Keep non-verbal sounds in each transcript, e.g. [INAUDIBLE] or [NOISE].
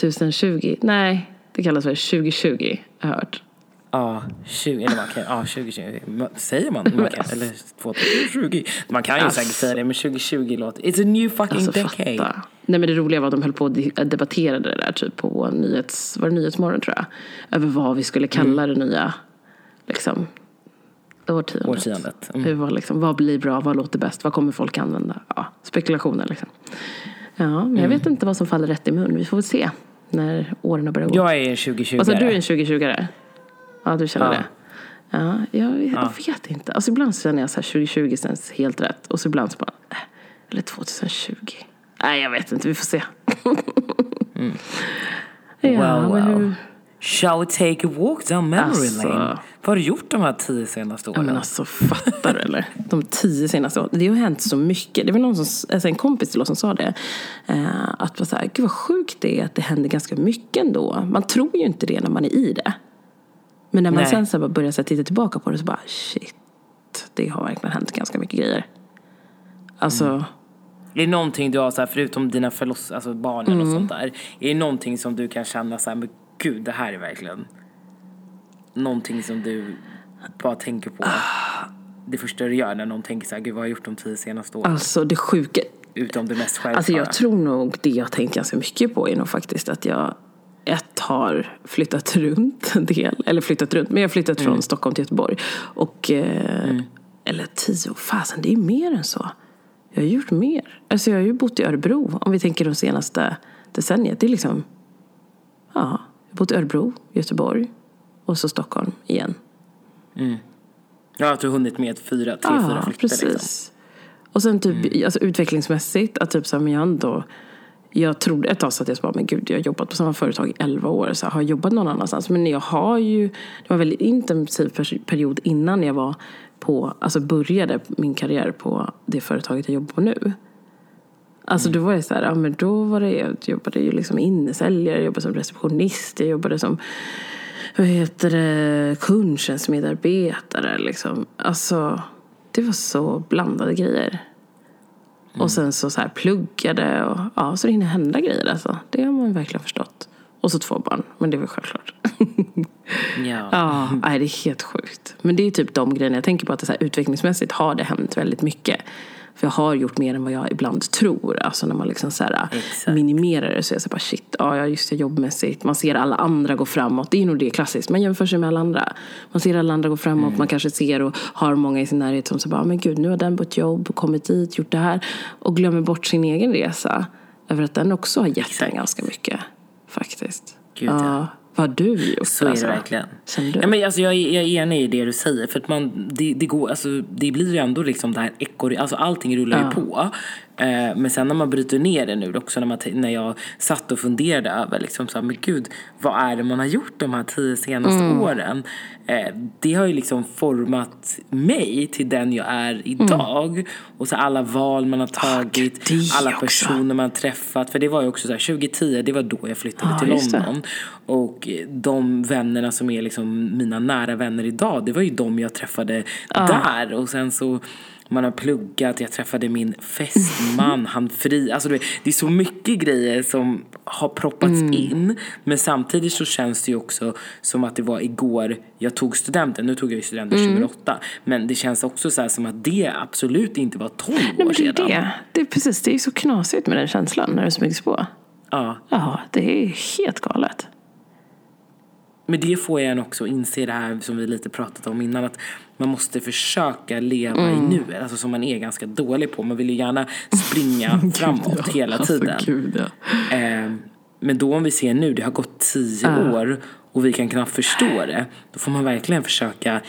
2020. Nej, det kallas för 2020, jag har hört. Ja, 20, eller man kan, ja 2020, Ma- säger man? man kan, [LAUGHS] eller 2020? Man kan ju Alltså. säkert säga det, men 2020 låter, it's a new fucking Alltså decade. fatta. Nej men det roliga var att de höll på och debatterade det där typ på nyhets, var det Nyhetsmorgon tror jag. Över vad vi skulle kalla det nya, liksom, årtiondet. Årtiondet. Mm. Hur var liksom, vad blir bra, vad låter bäst, vad kommer folk använda? Ja, spekulationer liksom. Ja, men jag Mm. vet inte vad som faller rätt i mun. Vi får väl se när åren börjar gå. Jag är en 2020 Alltså du är en 2020 Ja, du känner Ja. det? Ja, jag, jag vet inte. Alltså ibland så känner jag så här 2020 känns helt rätt. Och så ibland så bara, äh, eller 2020. Nej, jag vet inte. Vi får se. Ja, Wow, wow. Shall we take a walk down memory Alltså. lane? Vad har du gjort de här tio senaste Ja, åren? men alltså fattar du eller? [LAUGHS] De tio senaste åren. Det har hänt så mycket. Det var någon som, alltså en kompis till oss som sa det. Eh, att var så här, gud vad sjukt det är att det händer ganska mycket ändå. Man tror ju inte det när man är i det. Men när man Nej. sen så börjar så titta tillbaka på det så bara shit. Det har verkligen hänt ganska mycket grejer. Alltså, Mm. Är det någonting du har, så här, förutom dina förloss, alltså barnen Mm. och sånt där, är det någonting som du kan känna så här, gud, det här är verkligen någonting som du bara tänker på det första du gör när någon tänker så här, gud vad har jag gjort de tio senaste åren? alltså det sjuka. Utom det mest självklara. Alltså jag tror nog det jag tänkt ganska mycket på är nog faktiskt att jag ett har flyttat runt en del, eller flyttat runt, men jag har flyttat från Stockholm till Göteborg. Och, eh, eller tio, fasen det är mer än så. Jag har gjort mer. Alltså jag har ju bott i Örebro, om vi tänker de senaste decenniet. Det är liksom, ja, jag har bott i Örebro, Göteborg och så Stockholm igen. Ja, att du har hunnit med fyra, tre, fyra Ja, flyttar precis. liksom. Och sen typ alltså, utvecklingsmässigt, att typ så här, men jag ändå jag trodde ett tag så att jag bara, men gud, jag har jobbat på samma företag i 11 år, så här, har jag jobbat någon annanstans? Men jag har ju, det var en väldigt intensiv period innan jag var på, alltså började min karriär på det företaget jag jobbar på nu. Alltså då var det så här, ja men då var det, jag jobbade ju liksom innesäljare, jag jobbade som receptionist, jag jobbade som vad heter det, kundtjänstmedarbetare liksom. Alltså, det var så blandade grejer. Och sen så, så här pluggade och ja, så det hinner hända grejer alltså. Det har man verkligen förstått. Och så två barn, men det var självklart. [LAUGHS] Ja. ja, nej, det är helt sjukt. Men det är typ de grejerna jag tänker på att det så här, utvecklingsmässigt har det hänt väldigt mycket. För jag har gjort mer än vad jag ibland tror. Alltså när man liksom så här, Exakt. minimerar det så är jag så bara shit, ja just det jobbmässigt. Man ser alla andra gå framåt. Det är nog det klassiskt. Man jämför sig med alla andra. Man ser alla andra gå framåt. Mm. Man kanske ser och har många i sin närhet som så bara, men gud nu har den ett jobb, kommit dit, gjort det här. Och glömmer bort sin egen resa. Över att den också har gett en ganska mycket. Faktiskt. Gud, ja. Vad har du gjort? Så är det alltså? verkligen. Ja, men alltså, jag, är- jag är enig i det du säger. För att man, det, det, går, alltså, det blir ju ändå liksom det här ekor, alltså allting rullar ju på. Eh, men sen när man bryter ner det nu också, när, man, när jag satt och funderade över liksom så här, men gud, vad är det man har gjort de här tio senaste Mm. åren? Eh, det har ju liksom format mig till den jag är idag. Och så alla val man har tagit, Mm. Ah, det alla också. personer man har träffat. För det var ju också så här, 2010, det var då jag flyttade Ja, till det. London. Och de vännerna som är liksom mina nära vänner idag, det var ju de jag träffade där. Och sen så man har pluggat, jag träffade min fästman, han fri. Alltså vet, det är så mycket grejer som har proppats in. Men samtidigt så känns det ju också som att det var igår jag tog studenten. Nu tog jag ju studenten 2008. Men det känns också så här som att det absolut inte var 12 Nej, år men det är sedan. det. det är precis, det är så knasigt med den känslan när det smygs på. Ja. Ja, det är helt galet. Men det får jag en också inse det här som vi lite pratat om innan att man måste försöka leva Mm. i nuet, alltså som man är ganska dålig på. Man vill ju gärna springa [LAUGHS] framåt hela tiden. Alltså, gud, ja. Eh, men då om vi ser nu, det har gått tio år och vi kan knappt förstå det. Då får man verkligen försöka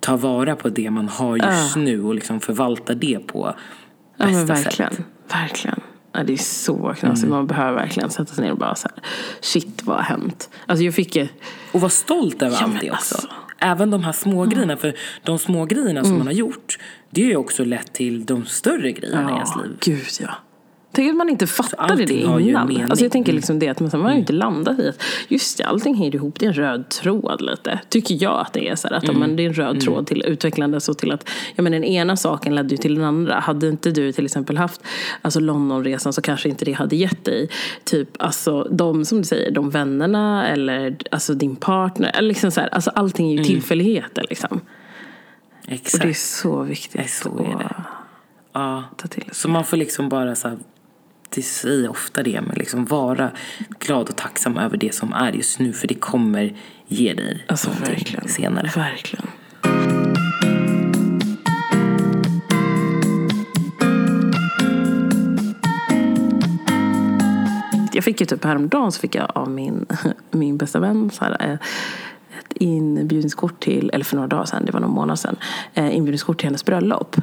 ta vara på det man har just nu och liksom förvalta det på Ja, bästa men verkligen. sätt. Verkligen. Ja, det är så knasigt. Man behöver verkligen sätta sig ner och bara så här, shit vad har hänt? Alltså jag fick ju, Och vara stolt över Ja, allt det också. alltså. Även de här små grejerna. För de små grejerna som man har gjort, det har ju också lett till de större grejerna i ens ja, liv. gud ja. Tänk att man inte fattade det ju en innan. Alltså jag tänker liksom det att man, man har ju inte landat i att just det, allting hänger ihop. Det är en röd tråd lite. Tycker jag att det är så här, att ja, men det är en röd tråd till utvecklandet och till att ja, men den ena saken ledde ju till den andra. Hade inte du till exempel haft alltså Londonresan så kanske inte det hade gett dig typ alltså de som du säger, de vännerna eller alltså din partner. Eller liksom så här, alltså allting är ju tillfälligheter liksom. Och Exakt. det är så viktigt Nej, så är det. Ja. ta till sig. Så man får liksom bara så här, det säger ofta det, men liksom vara glad och tacksam över det som är just nu. För det kommer ge dig Alltså någonting verkligen. senare. Verkligen. Jag fick ju typ häromdagen så fick jag av min, [LAUGHS] min bästa vän så här, eh, ett inbjudningskort till, eller för några dagar sedan, det var någon månad sedan, eh, inbjudningskort till hennes bröllop.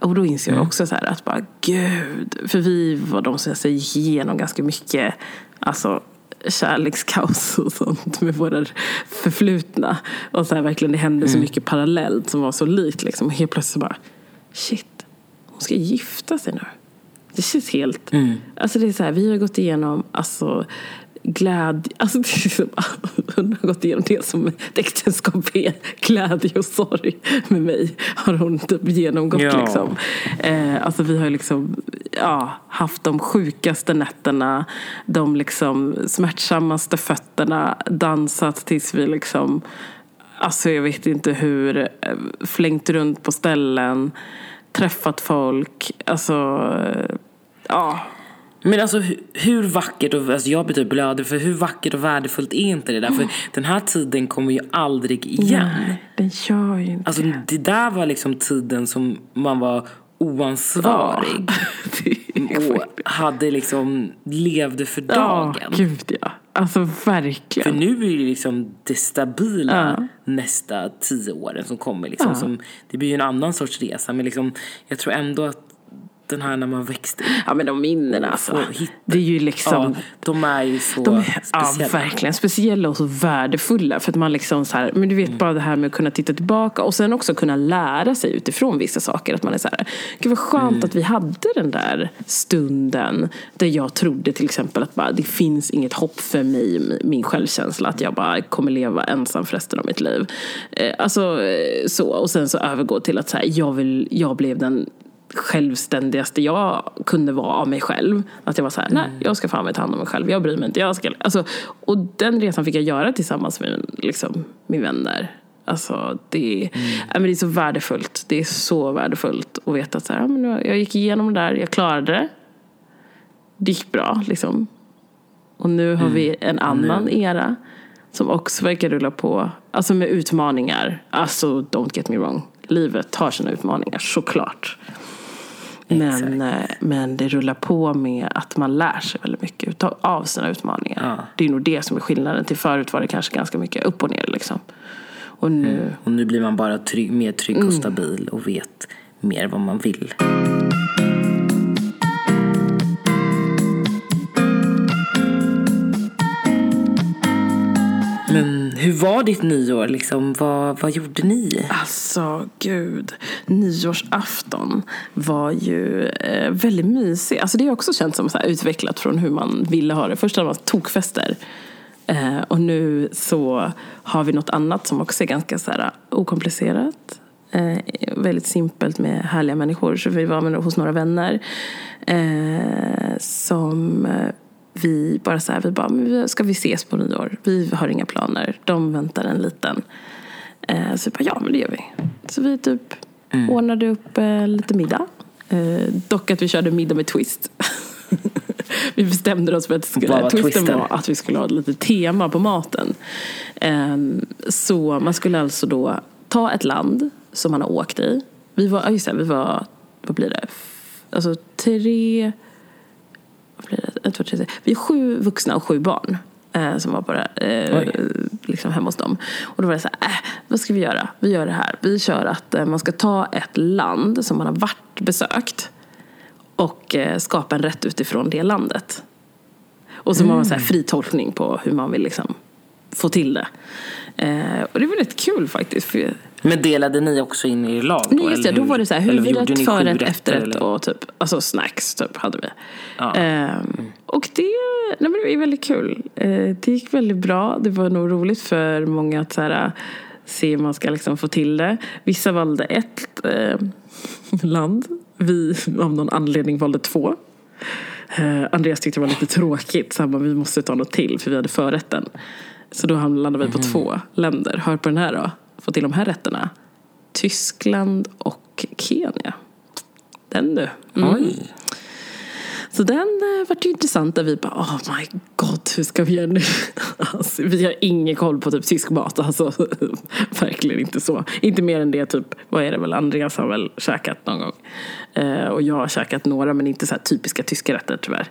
Och då inser jag också så här att bara gud, för vi var de som alltså, gick igenom ganska mycket, alltså kärlekskaos [LAUGHS] och sånt med våra förflutna. Och så här, verkligen det hände så mycket parallellt som var så likt liksom. Och helt plötsligt bara, shit, hon ska gifta sig nu. Det känns helt... Alltså det är så här, vi har gått igenom alltså, glädje... Alltså det är som, [LAUGHS] hon har gått igenom det som ett äktenskap är. Glädje och sorg med mig har hon typ genomgått. Ja. Liksom. Eh, alltså vi har liksom ja, haft de sjukaste nätterna, de liksom smärtsammaste fötterna, dansat tills vi liksom Alltså jag vet inte hur, eh, flängt runt på ställen, träffat folk, alltså eh, ja. Men alltså hur, vackert och, alltså jag blir typ för hur vackert och värdefullt är inte det där? För den här tiden kommer ju aldrig igen. Nej, den gör ju inte Alltså det där var liksom tiden som man var oansvarig. [LAUGHS] det. Och hade liksom, levde för Ja, dagen. gud ja. Alltså För verkligen. nu är det liksom det stabila Ja. nästa tio åren som kommer. Liksom, Ja. som, det blir ju en annan sorts resa. Men liksom, jag tror ändå att den här när man växte Ja men de minnena alltså. Det är ju liksom. ja, de är ju så De är, ja, speciella. verkligen. Speciella och så värdefulla. För att man liksom så här, men du vet bara det här med att kunna titta tillbaka och sen också kunna lära sig utifrån vissa saker. Att man är så här, gud vad skönt att vi hade den där stunden där jag trodde till exempel att bara, det finns inget hopp för mig, min självkänsla. Att jag bara kommer leva ensam för resten av mitt liv. Eh, alltså eh, så. Och sen så övergå till att så här, jag, vill, jag blev den självständigaste jag kunde vara av mig själv. Att jag var så här, nej jag ska fan mig ta hand om mig själv, jag bryr mig inte. Jag ska, alltså, och den resan fick jag göra tillsammans med liksom, min vän där. Alltså, det, ja, men det är så värdefullt. Det är så värdefullt att veta att så här, men jag gick igenom det där, jag klarade det. Det gick bra liksom. Och nu har vi en annan era som också verkar rulla på. Alltså med utmaningar. Alltså don't get me wrong. Livet har sina utmaningar såklart. Men, eh, men det rullar på med att man lär sig väldigt mycket utav- av sina utmaningar. Ja. Det är nog det som är skillnaden. Till förut var det kanske ganska mycket upp och ner liksom. Och nu, Och nu blir man bara trygg, mer trygg Mm. och stabil och vet mer vad man vill. Men hur var ditt nyår liksom? Vad, vad gjorde ni? Alltså gud, nyårsafton var ju eh, väldigt mysig. Alltså det har också känts som så här utvecklat från hur man ville ha det. Först hade man tokfester. Eh, och nu så har vi något annat som också är ganska så här okomplicerat. Eh, väldigt simpelt med härliga människor. Så vi var med, hos några vänner. Eh, som eh, vi bara så här, vi bara, men ska vi ses på nyår? Vi har inga planer. De väntar en liten. Eh, så vi bara, ja men det gör vi. Så vi typ ordnade upp eh, lite middag. Eh, dock att vi körde middag med twist. [LAUGHS] vi bestämde oss för att skulle, Vad var twisten twisten? var att vi skulle ha ett litet tema på maten. Eh, så man skulle alltså då ta ett land som man har åkt i. Vi var, just det, vi var, vad blir det? Alltså tre, det? Ett, två, tre, tre. Vi är sju vuxna och sju barn eh, som var bara eh, liksom hemma hos dem. Och då var det så här, äh, vad ska vi göra? Vi gör det här. Vi kör att eh, man ska ta ett land som man har varit besökt och eh, skapa en rätt utifrån det landet. Och så har man så här fri tolkning på hur man vill liksom få till det. Eh, och det var rätt kul faktiskt. För Men delade ni också in i lag då? Nej, just det. Då var det så här, huvudrätt, förrätt, efterrätt eller? och typ, alltså snacks typ hade vi. Ja. Ehm, och det, nej, men det var väldigt kul. Eh, det gick väldigt bra. Det var nog roligt för många att så här, se hur man ska liksom få till det. Vissa valde ett eh, land. Vi av någon anledning valde två. Eh, Andreas tyckte det var lite tråkigt, så han bara, vi måste ta något till för vi hade förrätten. Så då landade vi på två länder. Hör på den här då. Få till de här rätterna. Tyskland och Kenya. Den du. Mm. Oj. Så den eh, vart ju intressant där vi bara oh my god hur ska vi göra nu? [LAUGHS] Alltså, vi har ingen koll på typ tysk mat alltså. [LAUGHS] Verkligen inte så. Inte mer än det typ, vad är det väl, Andreas har väl käkat någon gång. Eh, och jag har käkat några men inte så här typiska tyska rätter tyvärr.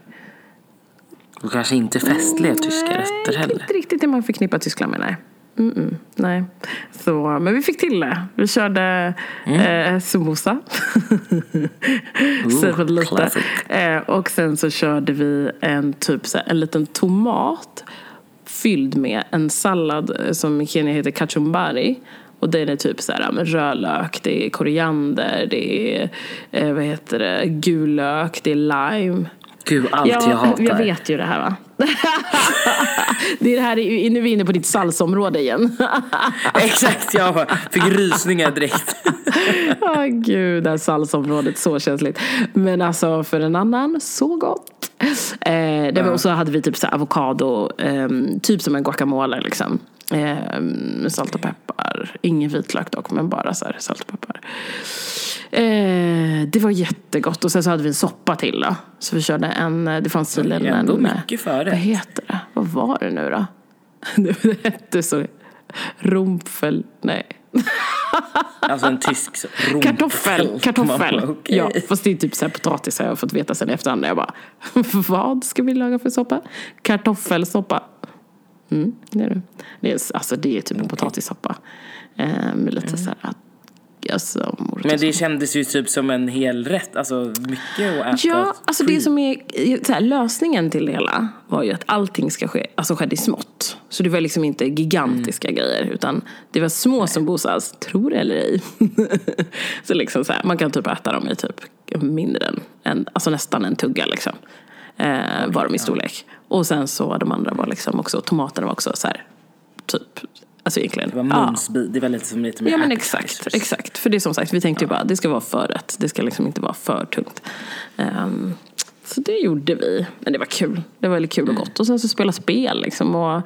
Och kanske inte festliga tyska rätter Nej, heller. inte riktigt det man förknippar Tyskland med, nej. Mm-mm, nej. Så, men vi fick till det. Vi körde eh, samosa. För [LAUGHS] lite. Eh, och sen så körde vi en typ så här, en liten tomat fylld med en sallad eh, som i Kenya heter kachumbari. Och den är typ så här med rödlök, det är koriander, det är eh, vad heter det, gul lök, det är lime. Gud, allt jag hatar. jag vet ju det här va. [LAUGHS] det är det här, nu är vi inne på ditt salsområde igen. [LAUGHS] Exakt, jag fick rysningar direkt. [LAUGHS] Åh gud, det här salsområdet, så känsligt. Men alltså för en annan, så gott. Eh, det var, och så hade vi typ så avokado, ehm, typ som en guacamole liksom. Eh, salt och peppar. Ingen vitlök dock, men bara så salt och peppar. Eh, det var jättegott. Och sen så hade vi en soppa till då. Så vi körde en, det fanns tydligen Ändå en... mycket förrätt. Vad heter det? Vad var det nu då? [LAUGHS] Det hette så... Rumpfel... Nej. [LAUGHS] Alltså en tysk så- Kartoffel, kartoffel. Bara, [LAUGHS] okej. Ja, fast det är typ så här potatis har jag fått veta sen i efterhand. Jag bara, vad ska vi laga för soppa? Kartoffelsoppa. Mm, det är det. Det är, alltså det är typ en potatissoppa. Eh, med lite så här, alltså, Men det kändes ju typ som en hel rätt, alltså mycket att äta. Ja, alltså det free. som är så här, lösningen till det hela var ju att allting ska ske, alltså skedde i smått. Så det var liksom inte gigantiska grejer utan det var små som bosas, tror det eller ej. [LAUGHS] så liksom så här, man kan typ äta dem i typ mindre än, en, alltså nästan en tugga liksom. Eh, var de i storlek. Och sen så de andra var liksom också, tomaterna var också så här, typ, alltså egentligen. Det var ja. munsbit, det var lite som lite mer Ja men exakt, exakt. För det är som sagt, vi tänkte ju bara det ska vara förrätt. Det ska liksom inte vara för tungt. Ehm, så det gjorde vi. Men det var kul. Det var väldigt kul och gott. Och sen så spela spel liksom. Och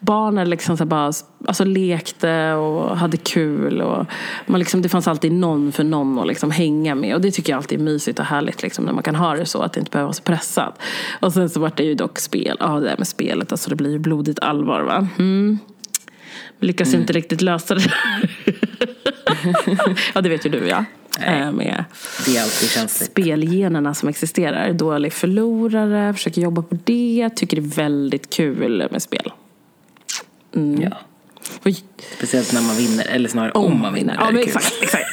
barnen liksom så bara alltså, lekte och hade kul. Och man liksom, det fanns alltid någon för någon att liksom hänga med. Och det tycker jag alltid är mysigt och härligt liksom, när man kan ha det så. Att det inte behöver vara så pressat. Och sen så var det ju dock spel. Ja det där med spelet. Alltså det blir ju blodigt allvar va. Mm. Lyckas ju inte riktigt lösa det. ja, det vet ju du ja. Eh, Med Det är alltid känsligt. spelgenerna som existerar. Dålig förlorare, försöker jobba på det, tycker det är väldigt kul med spel. Mm. Ja. Oj, Speciellt när man vinner, eller snarare om, man vinner. Ja, men exakt, exakt.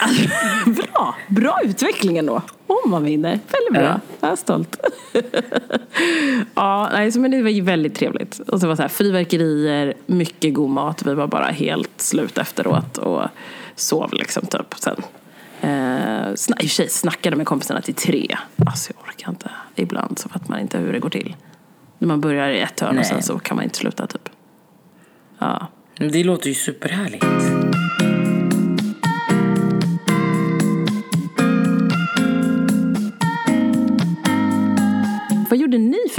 [LAUGHS] bra, bra utveckling ändå. Om man vinner. Väldigt bra. Ja. Jag är stolt. [LAUGHS] ja, nej, men det var väldigt trevligt. Och så var så här, fyrverkerier, mycket god mat. Vi var bara helt slut efteråt och sov liksom typ sen. Eh, sna- I och för sig snackade med kompisarna till tre. Alltså jag orkar inte. Ibland så fattar man inte hur det går till. När man börjar i ett hörn och sen så kan man inte sluta typ. Ja. Det låter ju superhärligt.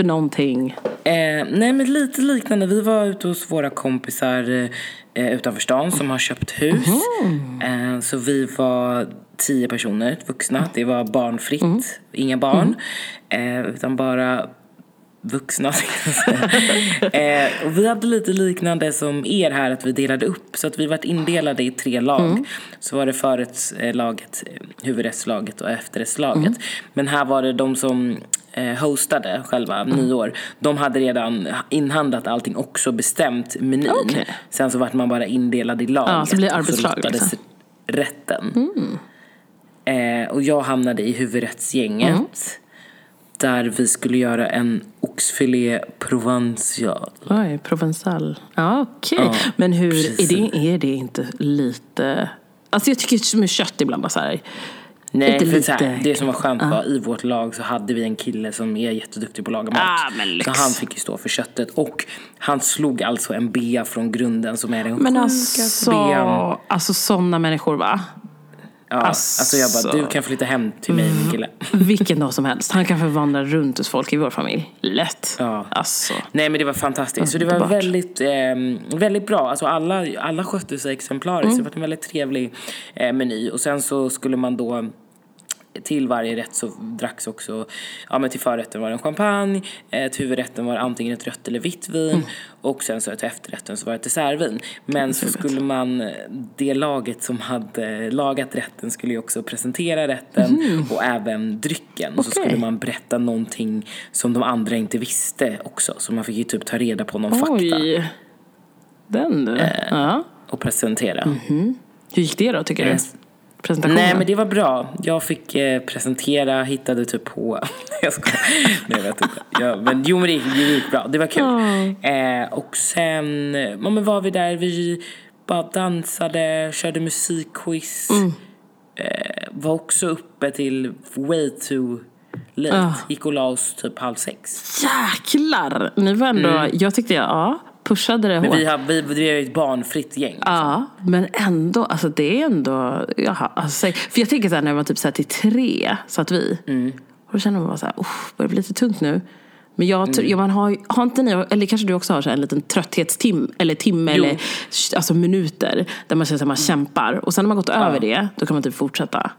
För någonting? Eh, nej men lite liknande. Vi var ute hos våra kompisar eh, utanför stan som har köpt hus. Eh, så vi var tio personer, vuxna. Det var barnfritt, inga barn. Eh, utan bara vuxna. [LAUGHS] eh, och vi hade lite liknande som er här, att vi delade upp. Så att vi var indelade i tre lag. Så var det förrättslaget, eh, huvudrättslaget och efterrättslaget. Men här var det de som hostade själva nyår. De hade redan inhandlat allting, också bestämt menyn. Okej. Sen så vart man bara indelad i laget. Ja, så blir och arbetslag, lottades liksom. rätten. Eh, och jag hamnade i huvudrättsgänget. där vi skulle göra en oxfilé provençal. Oj, provençal. Ja, okej. Ja, Men hur, är det, är det inte lite... Alltså jag tycker med kött ibland bara så här... Nej, Lite, för så här, lite- det som var skönt var i vårt lag så hade vi en kille som är jätteduktig på att laga mat. Ah, men så han fick ju stå för köttet. Och han slog alltså en bea från grunden som är den Men alltså, bean. alltså sådana människor va? Ja, alltså jag bara, alltså. du kan flytta hem till mig min kille. Vilken dag som helst. Han kan få vandra runt hos folk i vår familj. Lätt. Ja. Alltså. Nej men det var fantastiskt. Så det var väldigt, eh, väldigt bra. Alltså alla, alla skötte sig exemplariskt. Mm. Det var en väldigt trevlig eh, meny. Och sen så skulle man då till varje rätt så dracks också, ja men till förrätten var det en champagne, eh, till huvudrätten var det antingen ett rött eller vitt vin Mm. och sen så till efterrätten så var det ett dessertvin. Men så skulle man, det laget som hade lagat rätten skulle ju också presentera rätten och även drycken. Och så Mm. Skulle man berätta någonting som de andra inte visste också. Så man fick ju typ ta reda på någon fakta Oj. Den du. Eh. ja. och presentera. Hur gick det då tycker du? Presentationen? Nej men det var bra. Jag fick eh, presentera, hittade typ på... [LAUGHS] jag skojar. Nej jag vet inte. Ja, men jo men det det gick bra. Det var kul. Eh, och sen ja, men var vi där, vi bara dansade, körde musikquiz. Eh, var också uppe till way too late. Ah. Gick och la oss typ halv sex. Jäklar! Ni var ändå, jag tyckte jag, ja, pushade det Mm. Men hårt. vi, har, vi, vi är ju ett barnfritt gäng. Ja, men ändå, alltså det är ändå, jaha, alltså, för jag tänker såhär när jag var typ såhär till tre, satt vi. Mm. Och då kände man bara såhär, uff, börjar det bli lite tungt nu. Men jag, Mm. tror- ja, man har, har inte ni, eller kanske du också har så här en liten trötthetstim, eller timme Jo. eller alltså minuter där man känner att man kämpar. Och sen när man gått över det, då kan man typ fortsätta.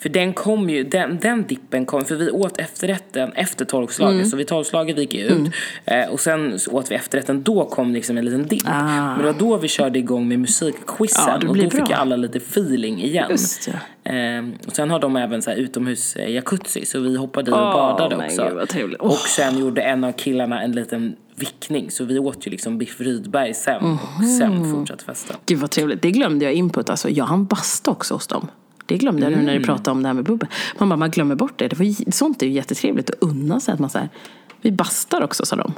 För den kom ju, den, den dippen kom, för vi åt efterrätten efter tolvslaget. Mm. Så vid tolvslaget gick ut. Eh, och sen åt vi efterrätten, då kom liksom en liten dipp. Ah. Men det var då vi körde igång med musikquizen. Ja, och då fick bra. ju alla lite feeling igen. Just ja. Eh, och sen har de även så här utomhus eh, jacuzzi, så vi hoppade i och Åh, badade men också. gud, trevligt. Och sen gjorde en av killarna en liten vickning. Så vi åt ju liksom biff Rydberg sen och Mhm. sen fortsatte festen. Gud vad trevligt. Det glömde jag input. Alltså, jag hann basta också hos dem. Det glömde jag nu Mm. när du pratade om det här med bubbel. Man bara, man glömmer bort det. det var, sånt är ju jättetrevligt att unna sig. Att man så här, vi bastar också sa de.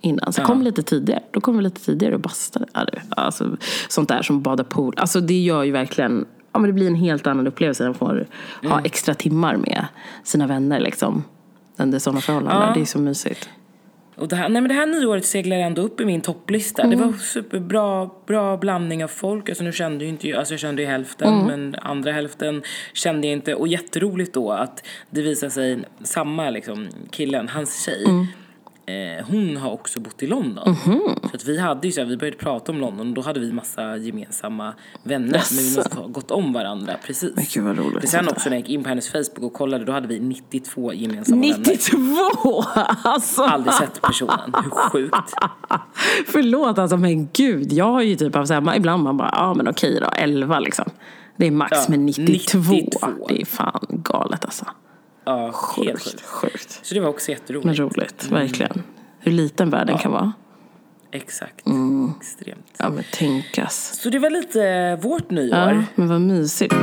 Innan. Så kom lite tidigare. Då kom vi lite tidigare och bastade. Ja, alltså, sånt där som bada pool. Alltså det gör ju verkligen, ja men det blir en helt annan upplevelse man får ha Mm. extra timmar med sina vänner liksom. Under sådana förhållanden. Ja. Det är så mysigt. Och det här, nej men det här nyåret seglar ändå upp i min topplista. Mm. Det var superbra bra blandning av folk. Alltså nu kände ju inte jag, alltså jag kände ju hälften Mm. men andra hälften kände jag inte. Och jätteroligt då att det visar sig, samma liksom killen, hans tjej. Mm. Eh, hon har också bott i London. Mm-hmm. Så att vi hade ju så här, vi började prata om London och då hade vi massa gemensamma vänner. Jaså? Men vi måste ha gått om varandra precis. Men gud, vad roligt För sen också när jag gick in på hennes Facebook och kollade då hade vi 92 gemensamma vänner. 92! [LAUGHS] Alltså! Aldrig sett personen. Hur sjukt? [LAUGHS] Förlåt alltså, men gud. Jag har ju typ haft så här, ibland man bara, ja men okej då, 11 liksom. Det är max, Ja, men 92, 92. det är fan galet alltså. Ja, helt Sjukt, sjukt. sjukt. Så det var också jätteroligt. Men roligt, verkligen. Hur liten världen kan vara. Exakt. Mm. Extremt. Ja men tänkas. Så det var lite vårt nyår. Ja, men vad mysigt.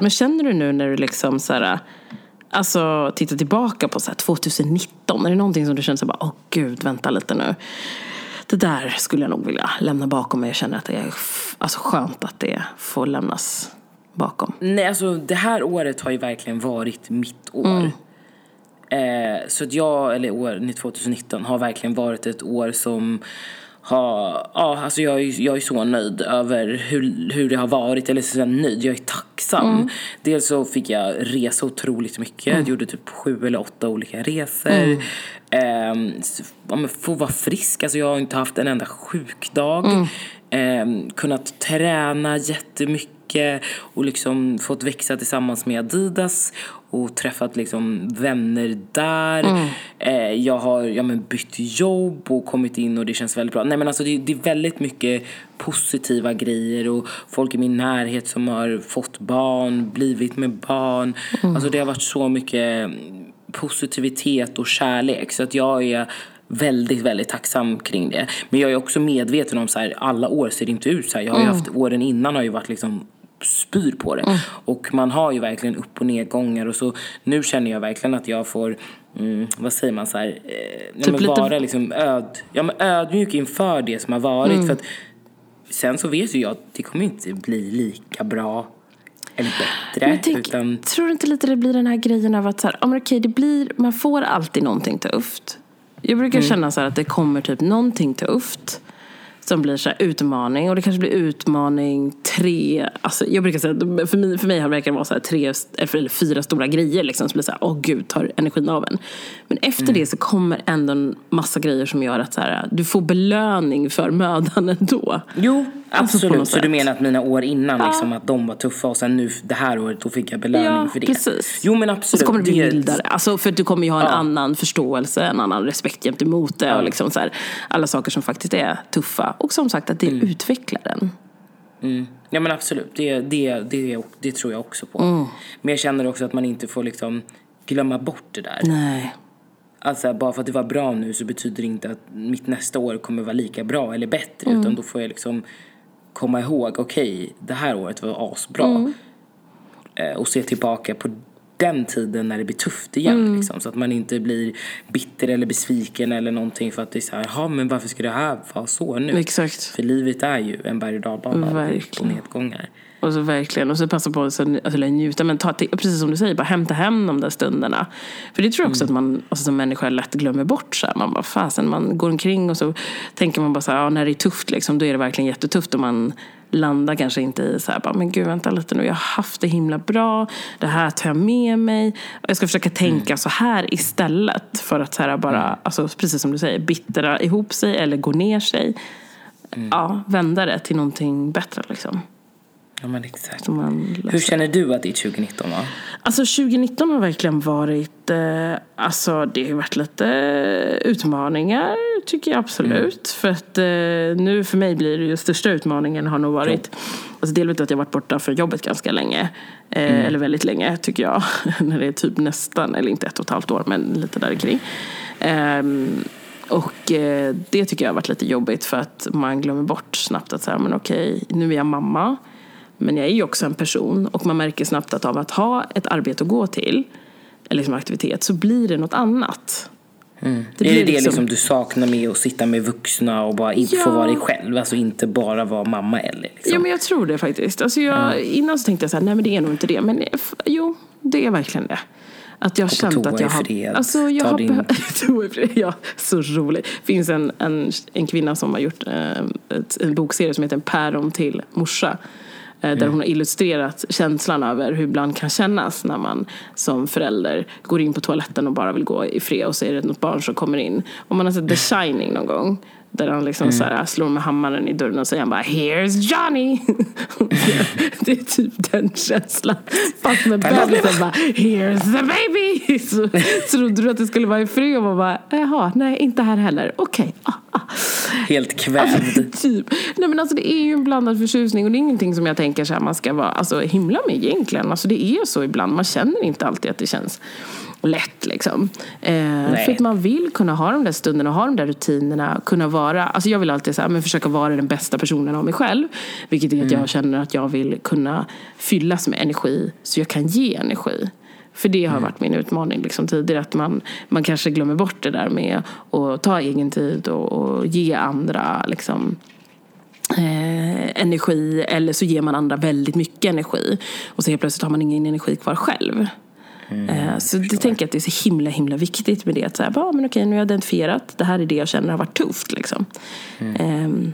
Men känner du nu när du liksom så här, alltså tittar tillbaka på så här 2019, är det någonting som du känner så här, åh gud, vänta lite nu. Det där skulle jag nog vilja lämna bakom mig. Jag känner att det är alltså, skönt att det får lämnas bakom. Nej, alltså det här året har ju verkligen varit mitt år. Mm. Eh, så att jag, eller år 2019, har verkligen varit ett år som har, ja alltså jag är, jag är så nöjd över hur, hur det har varit, eller så nöjd, jag är tacksam. Mm. Dels så fick jag resa otroligt mycket, jag gjorde typ sju eller åtta olika resor. Mm. Eh, ja, få vara frisk, alltså jag har inte haft en enda sjukdag. Mm. Eh, kunnat träna jättemycket och liksom fått växa tillsammans med Adidas och träffat liksom vänner där. Eh, jag har ja, men bytt jobb och kommit in och det känns väldigt bra. Nej men alltså det, det är väldigt mycket positiva grejer och folk i min närhet som har fått barn, blivit med barn. Alltså det har varit så mycket positivitet och kärlek så att jag är väldigt, väldigt tacksam kring det. Men jag är också medveten om så här, alla år ser det inte ut så här. Jag har ju Mm. haft, åren innan har ju varit liksom spyr på det. Och man har ju verkligen upp och nedgångar och så nu känner jag verkligen att jag får Mm, vad säger man så här, eh, Typ lite- vara liksom öd, ja, men ödmjuk inför det som har varit. Mm. För att sen så vet ju jag att det kommer inte bli lika bra eller bättre. Tänk, utan, Tror du inte lite det blir den här grejen av att så här, ja, men okej, det blir, man får alltid någonting tufft. Jag brukar Mm. känna så här att det kommer typ någonting tufft som blir så utmaning. Och det kanske blir utmaning tre, alltså jag brukar säga för mig, för mig verkar det vara så här tre eller fyra stora grejer liksom som blir så här, åh gud, tar energin av en. Men efter Mm. det så kommer ändå en massa grejer som gör att så här, du får belöning för mödan ändå. jo, absolut. något så du menar att mina år innan, liksom, att de var tuffa och sen nu det här året, då fick jag belöning Ja, för det. precis. Jo men Och absolut. så kommer det bli mildare. Alltså för att du kommer ju ha en Ja. annan förståelse, en annan respekt gentemot det. Och liksom så här, alla saker som faktiskt är tuffa. Och som sagt att det Mm. utvecklar en. Mm. Ja men absolut, det, det, det, det tror jag också på. Mm. Men jag känner också att man inte får liksom glömma bort det där. Nej. Alltså bara för att det var bra nu så betyder det inte att mitt nästa år kommer vara lika bra eller bättre. Utan då får jag liksom komma ihåg, okej, det här året var asbra. Eh, och se tillbaka på den tiden när det blir tufft igen. Liksom, så att man inte blir bitter eller besviken eller någonting för att det är så här, jaha men varför ska det här vara så nu? Exakt. För livet är ju en berg och dalbana upp och Verkligen. nedgångar. Och så verkligen, och så passa på att alltså, njuta, men ta precis som du säger, bara hämta hem de där stunderna. För det tror jag också att man alltså, som människa lätt glömmer bort. Så här. Man bara, fasen, man går omkring och så tänker man bara så här, ja, när det är tufft liksom, då är det verkligen jättetufft och man landar kanske inte i så här, bara, men gud vänta lite nu, jag har haft det himla bra, det här tar jag med mig. Jag ska försöka tänka så här istället för att så här, bara, alltså, precis som du säger, bittra ihop sig eller gå ner sig. Ja, vända det till någonting bättre liksom. Ja men exakt. Hur känner du att ditt 2019 var? Alltså 2019 har verkligen varit, eh, alltså det har varit lite utmaningar tycker jag absolut. För att eh, nu för mig blir det ju största utmaningen har nog varit, alltså delvis att jag varit borta från jobbet ganska länge. Eh, Eller väldigt länge tycker jag. [LAUGHS] När det är typ nästan, eller inte ett och ett halvt år men lite där kring. Ehm, och eh, det tycker jag har varit lite jobbigt för att man glömmer bort snabbt att säga, men okej, nu är jag mamma. Men jag är ju också en person och man märker snabbt att av att ha ett arbete att gå till, eller liksom aktivitet, så blir det något annat. Mm. Det är det det liksom- liksom du saknar med att sitta med vuxna och bara Ja. få vara dig själv? Alltså inte bara vara mamma eller liksom. Ja men jag tror det faktiskt. Alltså jag, Innan så tänkte jag så här, nej men det är nog inte det. Men jo, det är verkligen det. Att jag har känt att jag har... fred. Alltså jag Ta har din- [LAUGHS] toa ja, så roligt. Det finns en, en, en kvinna som har gjort eh, ett, en bokserie som heter En päron till morsa. Eh, där hon har illustrerat känslan över hur ibland kan kännas när man som förälder går in på toaletten och bara vill gå i fred och så är det något barn som kommer in. Om man har sett The Shining någon gång där han liksom så här slår med hammaren i dörren och säger han bara Here's Johnny! [LAUGHS] det är typ den känslan. Fast med bebisen bara Here's the baby! [LAUGHS] Så trodde du att det skulle vara i fred och man bara Jaha, nej inte här heller. Okej. Ah, ah. Helt [LAUGHS] kvävd. Typ. Nej men alltså det är ju en blandad förtjusning och det är ingenting som jag tänker så här man ska vara alltså, himla med egentligen. Alltså det är så ibland. Man känner inte alltid att det känns lätt liksom. Eh, för att man vill kunna ha de där stunderna, ha de där rutinerna, kunna vara, alltså jag vill alltid så här, men försöka vara den bästa personen av mig själv. Vilket är att jag känner att jag vill kunna fyllas med energi så jag kan ge energi. För det har varit min utmaning liksom tidigare, att man, man kanske glömmer bort det där med att ta egen tid och, och ge andra liksom, eh, energi eller så ger man andra väldigt mycket energi och så helt plötsligt har man ingen energi kvar själv. Eh, så det tänker jag att det är så himla himla viktigt med det. Att så här, bara, men okej, nu har jag identifierat, det här är det jag känner har varit tufft. Liksom. Ehm,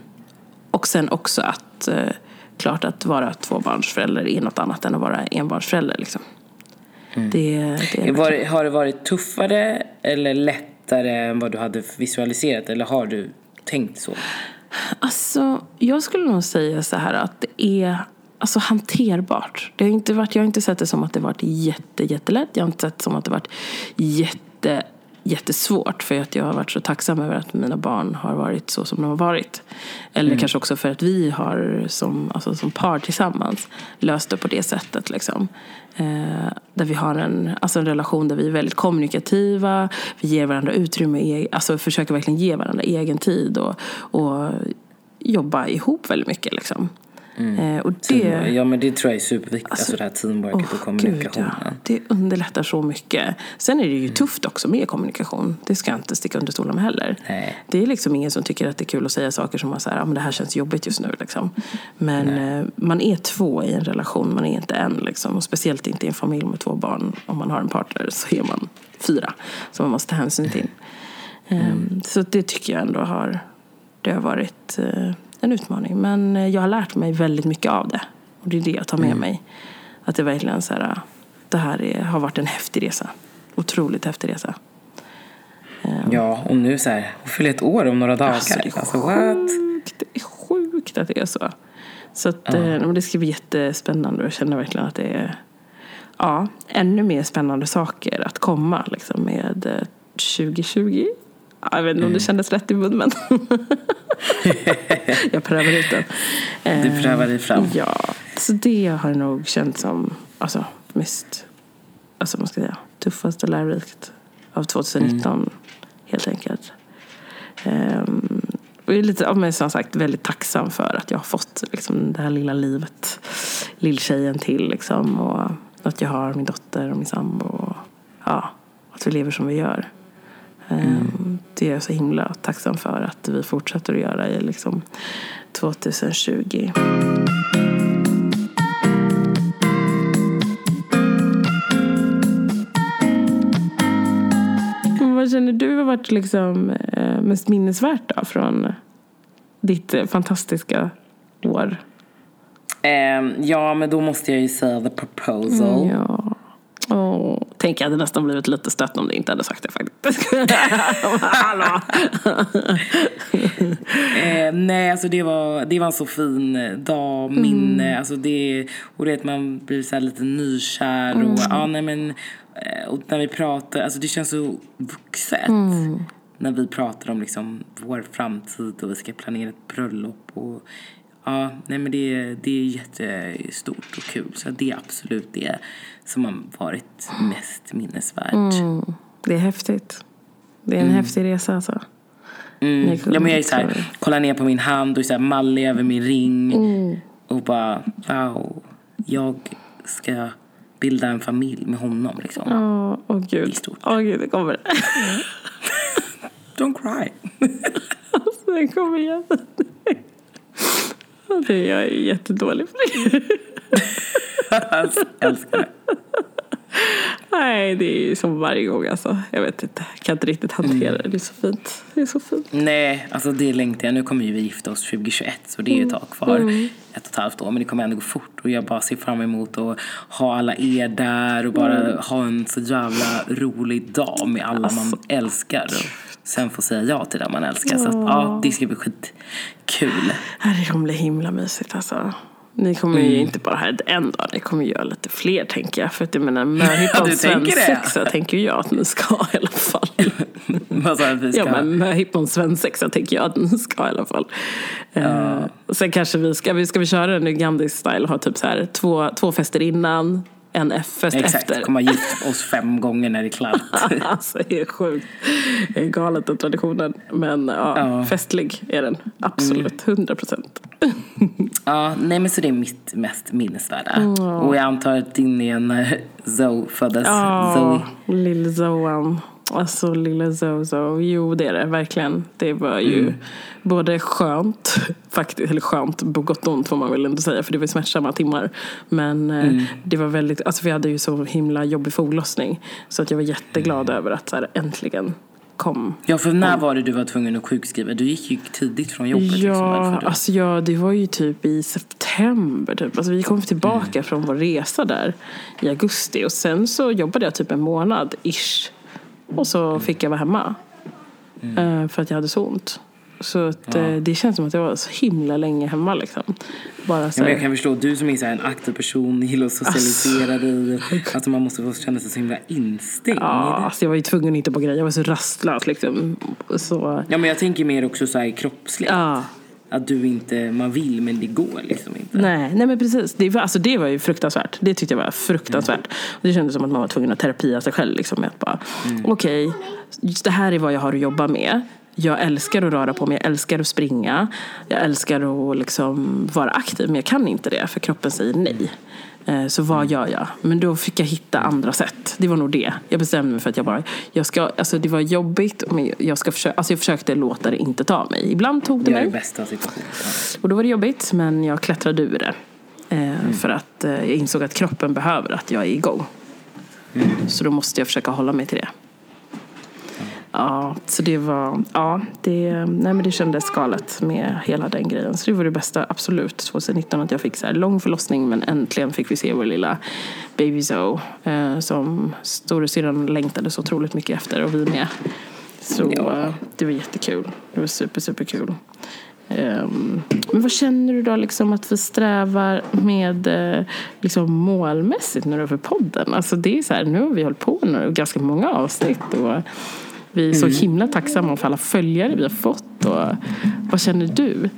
och sen också att, eh, klart att vara tvåbarnsförälder är något annat än att vara enbarnsförälder. Liksom. Det, det är Var, har det varit tuffare eller lättare än vad du hade visualiserat? Eller har du tänkt så? Alltså, jag skulle nog säga så här att det är alltså, hanterbart. Det har inte varit, jag har inte sett det som att det varit jätte, jättelätt. Jag har inte sett det som att det varit jätte jättesvårt för att jag har varit så tacksam över att mina barn har varit så som de har varit. Eller kanske också för att vi har som, alltså som par tillsammans löst det på det sättet. Liksom. Eh, där vi har en, alltså en relation där vi är väldigt kommunikativa, vi ger varandra utrymme, alltså försöker verkligen ge varandra egen tid och, och jobba ihop väldigt mycket. Liksom. Eh, och det, Ja men det tror jag är superviktigt, alltså, det här teamworket och kommunikationen. Gud, ja. Det underlättar så mycket. Sen är det ju tufft också med kommunikation. Det ska jag inte sticka under stolen med heller. Nej. Det är liksom ingen som tycker att det är kul att säga saker som att ah, men det här känns jobbigt just nu. Liksom. Men eh, man är två i en relation, man är inte en. Liksom. Och speciellt inte i en familj med två barn. Om man har en partner så är man fyra. Som man måste ta hänsyn till. Um, så det tycker jag ändå har, det har varit uh, en utmaning. Men eh, jag har lärt mig väldigt mycket av det. Och det är det jag tar med mig. Att det verkligen så här, det här är, har varit en häftig resa. Otroligt häftig resa. Ja, och nu så här, hon fyller ett år om några dagar. Alltså, det är Alltså, sjukt. Det är sjukt att det är så. Så att, eh, men det ska bli jättespännande och jag känner verkligen att det är ja, ännu mer spännande saker att komma liksom, med eh, 2020. Ja, Jag vet inte om det kändes rätt i mun men [LAUGHS] jag prövar ut den. Du prövar dig fram. Ja, så det har nog känts som alltså, mest alltså, vad ska säga, tuffast och lärorikt av 2019 helt enkelt. Um, och jag är lite, men som sagt väldigt tacksam för att jag har fått liksom, det här lilla livet, lilltjejen till liksom, och att jag har min dotter och min sambo och ja, att vi lever som vi gör. Um, Det är jag så himla tacksam för att vi fortsätter att göra i liksom, 2020. Men Vad känner du har varit liksom, eh, mest minnesvärt då, från ditt eh, fantastiska år? Ehm, ja, men då måste jag ju säga the proposal. Ja. Åh, tänk jag hade nästan blivit lite stött om du inte hade sagt det faktiskt. [LAUGHS] Hallå! Eh, nej, alltså det var, det var en så fin eh, dag, minne. Alltså det, och det att man blir så här lite nykär. Och, ja, nej, men, eh, och när vi pratar, alltså det känns så vuxet. När vi pratar om liksom vår framtid och vi ska planera ett bröllop. Och, ja, nej men det, det är jättestort och kul. Så det är absolut det som har varit mest minnesvärt. Det är häftigt. Det är en häftig resa alltså. Mm. Ja, men jag är så här, kollar ner på min hand och är så här mallig över min ring. Och bara, wow, jag ska bilda en familj med honom liksom. Åh, åh gud. Det är stort. Åh gud, det kommer. [LAUGHS] Don't cry. [LAUGHS] Alltså, det kommer igen. Det är jag är jättedålig på det. Alltså, [LAUGHS] älskar det. Nej, det är ju som varje gång alltså. Jag vet inte, jag kan inte riktigt hantera det. Det är så fint. Det är så fint. Nej, alltså det längtar jag. Nu kommer ju vi gifta oss 2021 så det är ju ett tag kvar. Ett och ett halvt år. Men det kommer ändå gå fort. Och jag bara ser fram emot att ha alla er där och bara ha en så jävla rolig dag med alla man älskar. Sen få säga ja till det man älskar. Så att, ja, det ska bli skitkul. Det kommer bli himla mysigt alltså. Ni kommer ju inte bara ha ett en dag, ni kommer göra lite fler tänker jag. För att jag menar, möhippan [LAUGHS] [LAUGHS] svensexa tänker jag att ni ska i alla fall. Vad sa du Ja men möhippan svensexa tänker jag att ni ska i alla fall. Eh, och sen kanske vi ska, ska vi köra en Gandhi-style och ha typ så här två, två fester innan, en F-fest Exakt, efter. kommer gift oss fem gånger när det är klart. [LAUGHS] alltså det är sjukt. Det är galet den traditionen. Men ja, Ja. festlig är den. Absolut, hundra procent. Ja, nej men så det är mitt mest minnesvärda. Och jag antar att din är när Zoe föddes. Zoe. Ja, lill Zoan. Alltså lilla Zozo. Jo det är det verkligen. Det var ju Mm. både skönt, faktiskt, eller skönt på gott och ont får man väl inte säga för det var smärtsamma timmar. Men eh, Mm. det var väldigt, alltså vi hade ju så himla jobbig förlossning. Så att jag var jätteglad Mm. över att så här, äntligen kom Ja, för när var det du var tvungen att sjukskriva? Du gick ju tidigt från jobbet. liksom, Ja, du? alltså ja, det var ju typ i september. Typ. Alltså, vi kom tillbaka Mm. från vår resa där i augusti. Och sen så jobbade jag typ en månad, ish. Och så Mm. fick jag vara hemma. Eh, för att jag hade så ont. Så att, eh, det känns som att jag var så himla länge hemma. Liksom. Bara så Ja, jag kan förstå, du som är så en aktiv person, gillar att socialisera dig. Alltså man måste få känna sig så himla instängd. ja, alltså jag var ju tvungen att hitta på grejer. Jag var så rastlös liksom. Så, Ja men jag tänker mer också så här kroppsligt. ja. Att du inte, man vill men det går liksom inte. Nej, nej men precis. Det var, alltså det var ju fruktansvärt. Det tyckte jag var fruktansvärt. Och det kändes som att man var tvungen att terapia sig själv. Liksom, med att bara, okej, just det här är vad jag har att jobba med. Jag älskar att röra på mig, jag älskar att springa. Jag älskar att liksom vara aktiv, men jag kan inte det för kroppen säger nej. Eh, Så vad gör jag? Men då fick jag hitta andra sätt. Det var nog det. Jag bestämde mig för att jag bara, jag ska, alltså det var jobbigt, men jag, ska försöka, alltså jag försökte låta det inte ta mig. Ibland tog det Gör det mig. bästa situationen. Och då var det jobbigt, men jag klättrade ur det. Eh, För att eh, jag insåg att kroppen behöver att jag är igång. Så då måste jag försöka hålla mig till det. Ja, så det var, ja, det, nej men det kändes galet med hela den grejen. Så det var det bästa, absolut, 2019 att jag fick så här lång förlossning men äntligen fick vi se vår lilla baby Zoe eh, som storasyrran längtade så otroligt mycket efter och vi med. Så Ja. eh, det var jättekul. Det var super, super kul. Ehm, men vad känner du då liksom att vi strävar med eh, liksom målmässigt nu då för podden? Alltså det är så här, nu har vi hållit på nu ganska många avsnitt och vi är så himla tacksamma för alla följare vi har fått. Och, vad känner du?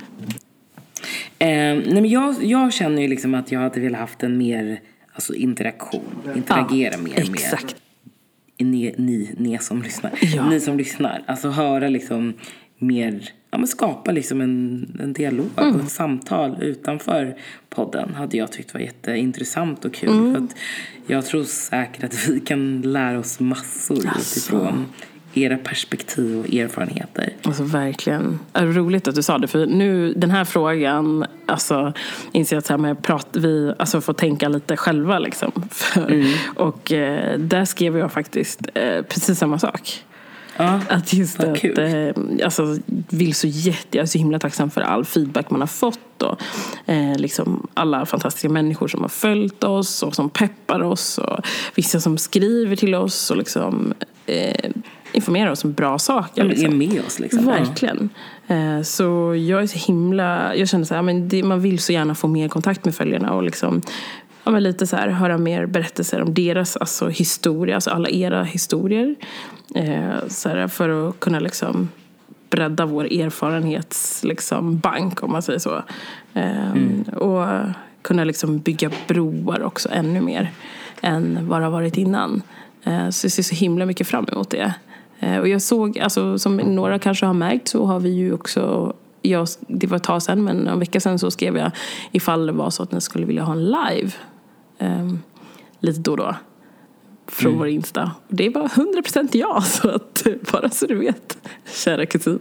Eh, nej men jag, jag känner ju liksom att jag hade velat haft en mer alltså interaktion. Interagera mer Exakt. med ni, ni, ni som lyssnar. Ja. Ni som lyssnar. Alltså höra liksom mer, ja men skapa liksom en, en dialog Mm. och ett samtal utanför podden hade jag tyckt var jätteintressant och kul. Mm. För jag tror säkert att vi kan lära oss massor Alltså. utifrån era perspektiv och erfarenheter. Alltså verkligen. Roligt att du sa det. För nu, den här frågan, alltså inser jag att så här med prat, vi alltså, får tänka lite själva liksom. För, Och eh, där skrev jag faktiskt eh, precis samma sak. Ja, Att just att, kul. eh, alltså, vill så jätte, jag är så himla tacksam för all feedback man har fått och eh, liksom alla fantastiska människor som har följt oss och som peppar oss och vissa som skriver till oss och liksom eh, informerar oss om bra saker. är Liksom. med oss liksom. Verkligen. Eh, Så jag är så himla, jag känner så här, men det, man vill så gärna få mer kontakt med följarna och liksom Ja, men lite så här, höra mer berättelser om deras alltså, historia, alltså alla era historier. Eh, så här, för att kunna liksom bredda vår erfarenhetsbank, liksom, bank, om man säger så. Eh, Och kunna liksom bygga broar också ännu mer än vad det har varit innan. Så jag ser så himla mycket fram emot det. Eh, och jag såg, alltså, som några kanske har märkt så har vi ju också jag, det var ett tag sedan, men en vecka sedan så skrev jag ifall det var så att ni skulle vilja ha en live Um, lite då och då från vår Insta. Det var 100% ja, [LAUGHS] så att bara så du vet, kära kusin.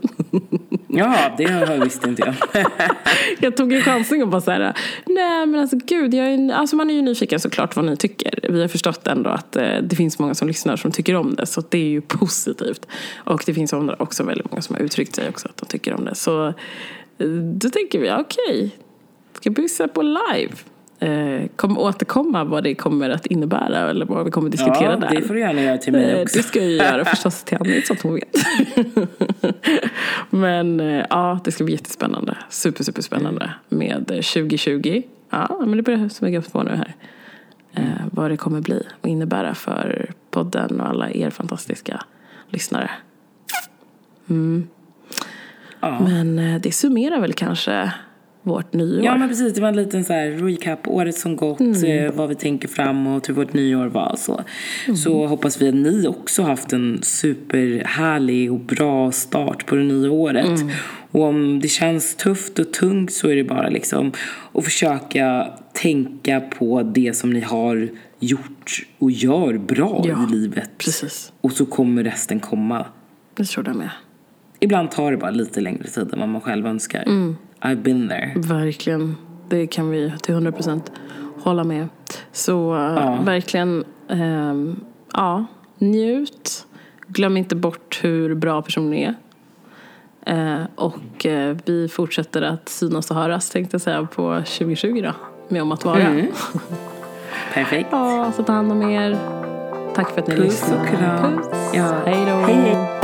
Ja, det har visste inte jag. [LAUGHS] Jag tog en chansning och bara så här, nej men alltså gud, jag är, alltså man är ju nyfiken såklart vad ni tycker. Vi har förstått ändå att eh, det finns många som lyssnar som tycker om det, så det är ju positivt. Och det finns andra också väldigt många som har uttryckt sig också att de tycker om det. Så eh, då tänker vi, okej, ska bussa på live. Eh, kommer återkomma vad det kommer att innebära eller vad vi kommer att diskutera Ja, där. det får du gärna göra till mig Eh, också. Det ska jag ju göra förstås till Annie så att hon vet. [LAUGHS] Men eh, ja, det ska bli jättespännande. Super, super spännande med eh, 2020. Ja, men det börjar smyga upp på nu här. Eh, vad det kommer bli och innebära för podden och alla er fantastiska lyssnare. Ja. Men eh, det summerar väl kanske vårt nyår. Ja men precis, det var en liten så här recap, året som gått, Mm. eh, vad vi tänker framåt, hur vårt nyår var så. Mm. Så hoppas vi att ni också haft en superhärlig och bra start på det nya året. Mm. Och om det känns tufft och tungt så är det bara liksom att försöka tänka på det som ni har gjort och gör bra Ja, i livet. precis. Och så kommer resten komma. Jag tror det med. Ibland tar det bara lite längre tid än vad man själv önskar. Mm. I've been there. Verkligen. Det kan vi till 100 procent hålla med. Så eh, Ja. verkligen, ehm, ja, njut. Glöm inte bort hur bra person ni är. Eh, och eh, vi fortsätter att synas och höras tänkte jag säga på 2020 då. Med om att vara. Mm. [LAUGHS] Perfekt. Ja, så ta hand om er. Tack för att ni Puss lyssnade. och kram. Puss. Ja. Hej då. Hej.